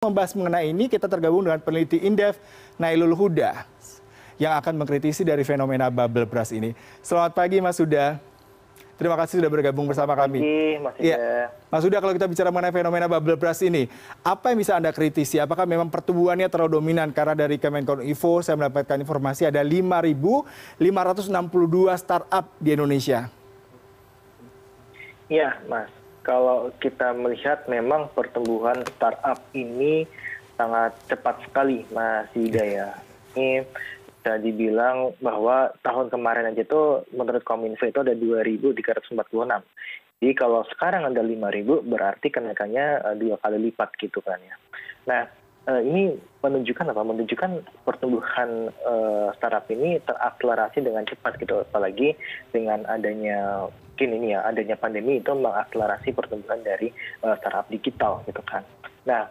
membahas mengenai ini kita tergabung dengan peneliti Indef Nailul Huda yang akan mengkritisi dari fenomena bubble brush ini. Selamat pagi Mas Huda. Terima kasih sudah bergabung bersama kami. Pagi, Mas Huda. Ya. Mas Huda, kalau kita bicara mengenai fenomena bubble brush ini, apa yang bisa Anda kritisi? Apakah memang pertumbuhannya terlalu dominan? Karena dari Kemenkominfo saya mendapatkan informasi ada 5.562 startup di Indonesia. Iya, Mas. Kalau kita melihat memang pertumbuhan startup ini sangat cepat sekali, Mas Yuda ya. Ini bisa dibilang bahwa tahun kemarin aja itu menurut Kominfo itu ada 2.346. Jadi kalau sekarang ada 5.000 berarti kenaikannya uh, dua kali lipat gitu kan ya. Nah uh, ini menunjukkan apa? Menunjukkan pertumbuhan uh, startup ini terakselerasi dengan cepat gitu, apalagi dengan adanya ini ya adanya pandemi itu mengakselerasi pertumbuhan dari uh, startup digital gitu kan. Nah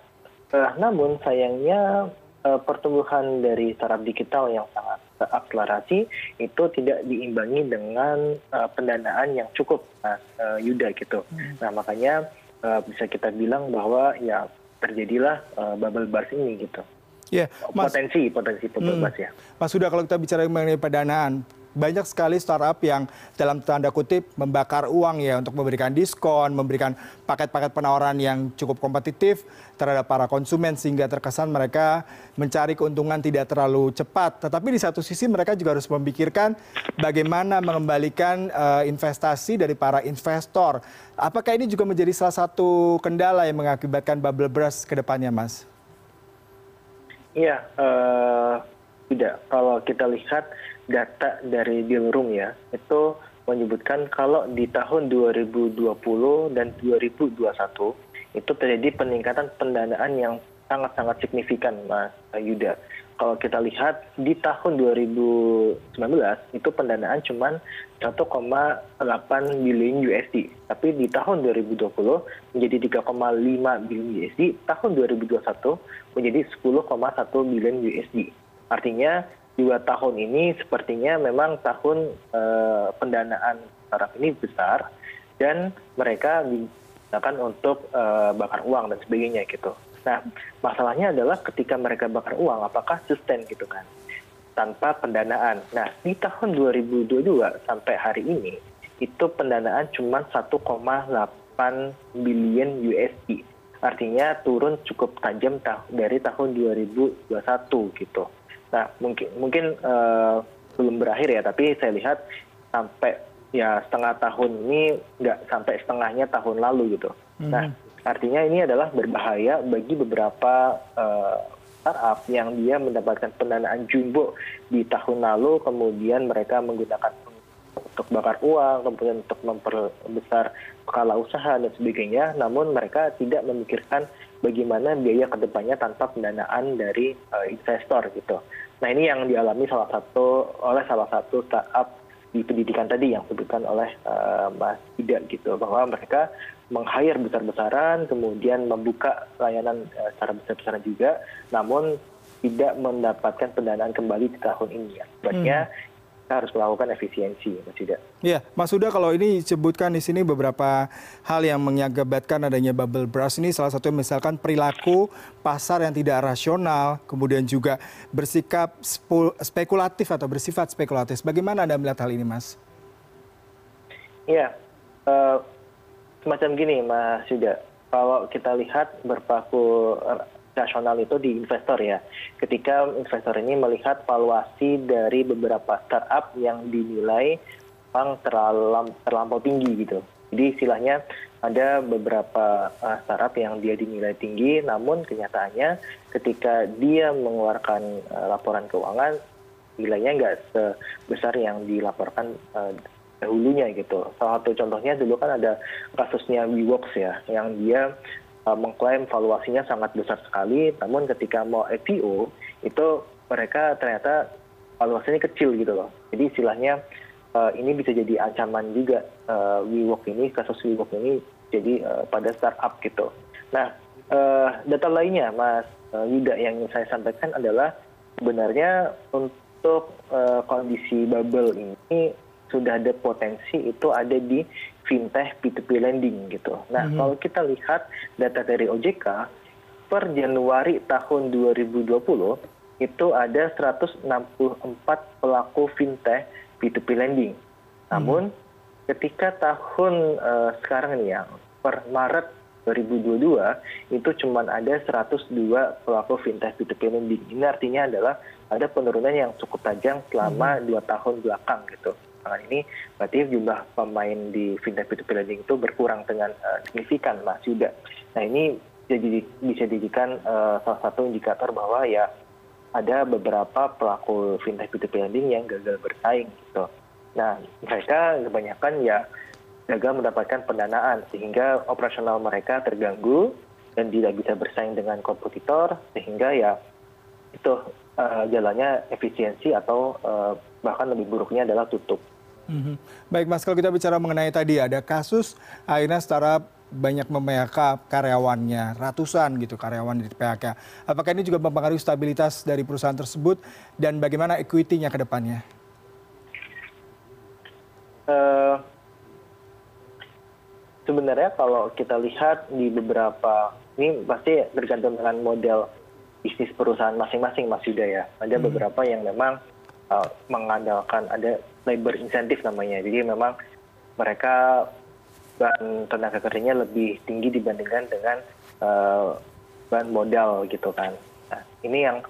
uh, namun sayangnya Eh, pertumbuhan dari startup digital yang sangat terakselerasi itu tidak diimbangi dengan uh, pendanaan yang cukup mas uh, Yuda gitu. Hmm. Nah makanya uh, bisa kita bilang bahwa ya terjadilah uh, bubble burst ini gitu. Yeah, mas, potensi potensi bubble hmm, ya. Mas sudah kalau kita bicara mengenai pendanaan, banyak sekali startup yang dalam tanda kutip membakar uang ya untuk memberikan diskon, memberikan paket-paket penawaran yang cukup kompetitif terhadap para konsumen sehingga terkesan mereka mencari keuntungan tidak terlalu cepat. Tetapi di satu sisi mereka juga harus memikirkan bagaimana mengembalikan uh, investasi dari para investor. Apakah ini juga menjadi salah satu kendala yang mengakibatkan bubble burst ke depannya, Mas? Iya, uh, tidak. Kalau kita lihat data dari Dealroom ya, itu menyebutkan kalau di tahun 2020 dan 2021 itu terjadi peningkatan pendanaan yang sangat-sangat signifikan Mas Yuda. Kalau kita lihat di tahun 2019 itu pendanaan cuma 1,8 billion USD. Tapi di tahun 2020 menjadi 3,5 billion USD, tahun 2021 menjadi 10,1 billion USD. Artinya dua tahun ini sepertinya memang tahun eh, pendanaan startup ini besar dan mereka digunakan untuk eh, bakar uang dan sebagainya gitu. Nah, masalahnya adalah ketika mereka bakar uang, apakah sustain gitu kan? Tanpa pendanaan. Nah, di tahun 2022 sampai hari ini, itu pendanaan cuma 1,8 billion USD. Artinya turun cukup tajam dari tahun 2021 gitu nah mungkin mungkin uh, belum berakhir ya tapi saya lihat sampai ya setengah tahun ini nggak sampai setengahnya tahun lalu gitu hmm. nah artinya ini adalah berbahaya bagi beberapa uh, startup yang dia mendapatkan pendanaan jumbo di tahun lalu kemudian mereka menggunakan untuk bakar uang kemudian untuk memperbesar skala usaha dan sebagainya namun mereka tidak memikirkan bagaimana biaya ke depannya tanpa pendanaan dari uh, investor gitu. Nah ini yang dialami salah satu oleh salah satu startup di pendidikan tadi yang disebutkan oleh uh, Mas Ida gitu bahwa mereka meng-hire besar-besaran kemudian membuka layanan uh, secara besar-besaran juga namun tidak mendapatkan pendanaan kembali di tahun ini ya. Hmm kita harus melakukan efisiensi, Mas Yuda. Iya, Mas Huda kalau ini disebutkan di sini beberapa hal yang mengakibatkan adanya bubble burst ini salah satu misalkan perilaku pasar yang tidak rasional, kemudian juga bersikap spekulatif atau bersifat spekulatif. Bagaimana Anda melihat hal ini, Mas? Iya, uh, semacam gini, Mas Yuda. Kalau kita lihat berpaku rasional itu di investor ya. Ketika investor ini melihat valuasi dari beberapa startup yang dinilai memang terlalu terlampau tinggi gitu. Jadi istilahnya ada beberapa uh, startup yang dia dinilai tinggi, namun kenyataannya ketika dia mengeluarkan uh, laporan keuangan nilainya nggak sebesar yang dilaporkan uh, dahulunya gitu. Salah satu contohnya dulu kan ada kasusnya WeWorks ya, yang dia Eh, mengklaim valuasinya sangat besar sekali. Namun ketika mau ipo itu mereka ternyata valuasinya kecil gitu loh. Jadi istilahnya uh, ini bisa jadi ancaman juga uh, WeWork ini kasus WeWork ini jadi uh, pada startup gitu. Nah uh, data lainnya Mas uh, yang saya sampaikan adalah sebenarnya untuk uh, kondisi bubble ini sudah ada potensi itu ada di fintech P2P lending gitu. Nah, mm -hmm. kalau kita lihat data dari OJK per Januari tahun 2020 itu ada 164 pelaku fintech P2P lending. Namun ketika tahun uh, sekarang ini ya per Maret 2022 itu cuma ada 102 pelaku fintech P2P lending. Ini artinya adalah ada penurunan yang cukup tajam selama dua tahun belakang gitu. Nah, ini berarti jumlah pemain di fintech P2P lending itu berkurang dengan uh, signifikan, Mas Yuda. Nah, ini jadi bisa dijadikan uh, salah satu indikator bahwa ya ada beberapa pelaku fintech P2P lending yang gagal bersaing gitu. Nah, mereka kebanyakan ya gagal mendapatkan pendanaan sehingga operasional mereka terganggu dan tidak bisa bersaing dengan kompetitor sehingga ya itu uh, jalannya efisiensi atau uh, bahkan lebih buruknya adalah tutup. Mm-hmm. Baik Mas, kalau kita bicara mengenai tadi ada kasus akhirnya startup banyak mem-PHK karyawannya, ratusan gitu karyawan di PHK. Apakah ini juga mempengaruhi stabilitas dari perusahaan tersebut dan bagaimana equity-nya ke depannya? Uh, sebenarnya kalau kita lihat di beberapa ini pasti tergantung dengan model bisnis perusahaan masing-masing Mas Yuda ya. Ada hmm. beberapa yang memang mengandalkan ada labor insentif namanya. Jadi memang mereka bahan tenaga kerjanya lebih tinggi dibandingkan dengan uh, bahan modal gitu kan. Nah, ini yang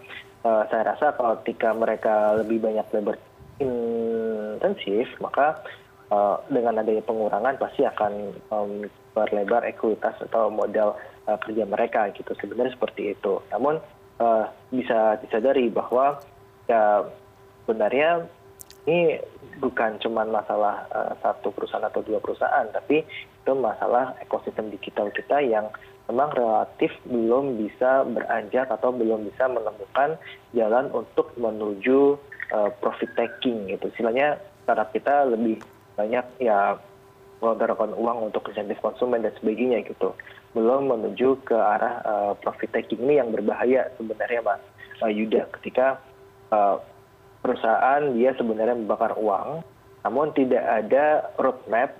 uh, saya rasa kalau ketika mereka lebih banyak labor intensif, maka uh, dengan adanya pengurangan pasti akan um, berlebar ekuitas atau modal uh, kerja mereka gitu. Sebenarnya seperti itu. Namun uh, bisa disadari bahwa ya sebenarnya ini bukan cuma masalah uh, satu perusahaan atau dua perusahaan, tapi itu masalah ekosistem digital kita yang memang relatif belum bisa beranjak atau belum bisa menemukan jalan untuk menuju uh, profit taking gitu. Istilahnya startup kita lebih banyak ya menggelontorkan uang untuk insentif konsumen dan sebagainya gitu. Belum menuju ke arah uh, profit taking ini yang berbahaya sebenarnya Mas uh, Yuda ketika uh, perusahaan dia sebenarnya membakar uang, namun tidak ada roadmap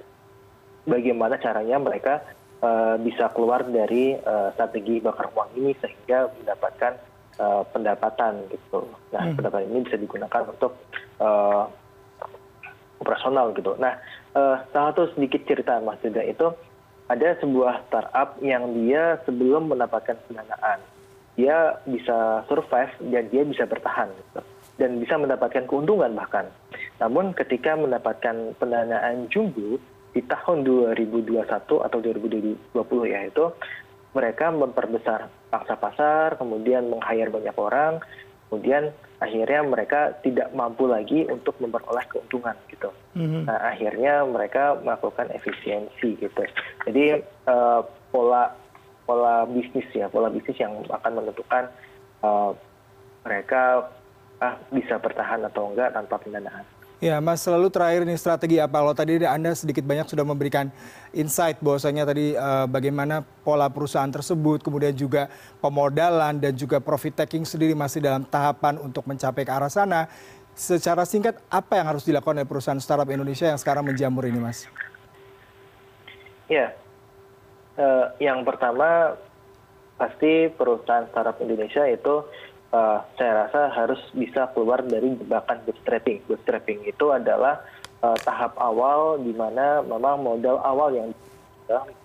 bagaimana caranya mereka uh, bisa keluar dari uh, strategi bakar uang ini sehingga mendapatkan uh, pendapatan gitu. Nah, hmm. pendapatan ini bisa digunakan untuk uh, operasional gitu. Nah, uh, salah satu sedikit cerita Mas juga itu ada sebuah startup yang dia sebelum mendapatkan pendanaan dia bisa survive dan dia bisa bertahan gitu dan bisa mendapatkan keuntungan bahkan. Namun ketika mendapatkan pendanaan jumbo di tahun 2021 atau 2020 ya itu mereka memperbesar pangsa pasar, kemudian meng-hire banyak orang, kemudian akhirnya mereka tidak mampu lagi untuk memperoleh keuntungan gitu. Mm-hmm. Nah akhirnya mereka melakukan efisiensi gitu. Jadi uh, pola pola bisnis ya, pola bisnis yang akan menentukan uh, mereka bisa bertahan atau enggak tanpa pendanaan. Ya, Mas, selalu terakhir ini strategi apa? Kalau tadi Anda sedikit banyak sudah memberikan insight bahwasanya tadi uh, bagaimana pola perusahaan tersebut, kemudian juga pemodalan dan juga profit taking sendiri masih dalam tahapan untuk mencapai ke arah sana. Secara singkat, apa yang harus dilakukan oleh perusahaan startup Indonesia yang sekarang menjamur ini, Mas? Ya, uh, yang pertama pasti perusahaan startup Indonesia itu saya rasa harus bisa keluar dari jebakan bootstrapping. Bootstrapping itu adalah uh, tahap awal di mana memang modal awal yang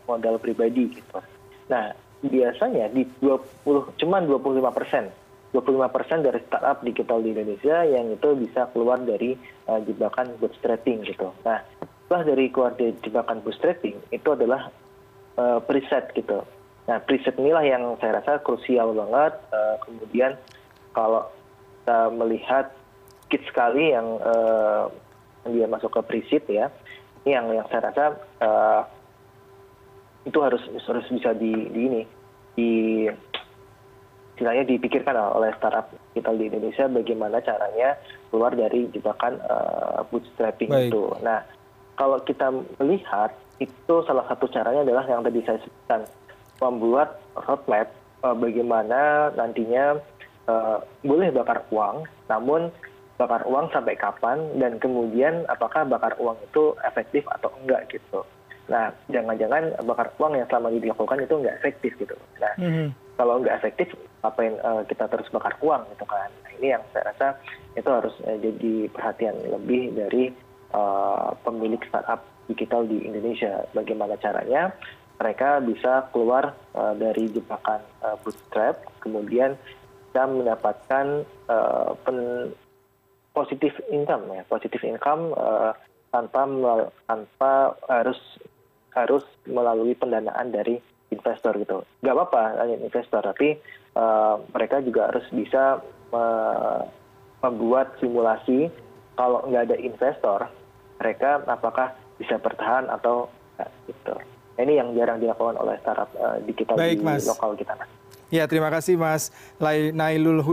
modal pribadi gitu. Nah, biasanya di 20 cuman 25 persen 25 persen dari startup digital di Indonesia yang itu bisa keluar dari uh, jebakan bootstrapping gitu. Nah, setelah dari keluar dari jebakan bootstrapping itu adalah uh, preset gitu. Nah, preset inilah yang saya rasa krusial banget. Uh, kemudian kalau kita melihat kit sekali yang uh, dia masuk ke preset ya, ini yang yang saya rasa uh, itu harus harus bisa di, di ini di istilahnya dipikirkan oleh startup kita di Indonesia bagaimana caranya keluar dari jebakan uh, bootstrapping Baik. itu. Nah, kalau kita melihat itu salah satu caranya adalah yang tadi saya sebutkan membuat roadmap uh, bagaimana nantinya uh, boleh bakar uang, namun bakar uang sampai kapan dan kemudian apakah bakar uang itu efektif atau enggak gitu. Nah, jangan-jangan bakar uang yang selama ini dilakukan itu enggak efektif gitu. Nah, mm -hmm. kalau nggak efektif ngapain uh, kita terus bakar uang gitu kan nah ini yang saya rasa itu harus uh, jadi perhatian lebih dari uh, pemilik startup digital di Indonesia bagaimana caranya mereka bisa keluar uh, dari jebakan uh, bootstrap kemudian bisa mendapatkan uh, pen, positif income ya positif income uh, tanpa tanpa harus harus melalui pendanaan dari investor gitu. Nggak apa-apa hanya investor tapi uh, mereka juga harus bisa uh, membuat simulasi kalau nggak ada investor mereka apakah bisa bertahan atau enggak gitu ini yang jarang dilakukan oleh startup uh, digital di mas. lokal kita Ya, terima kasih Mas Nailul Huda.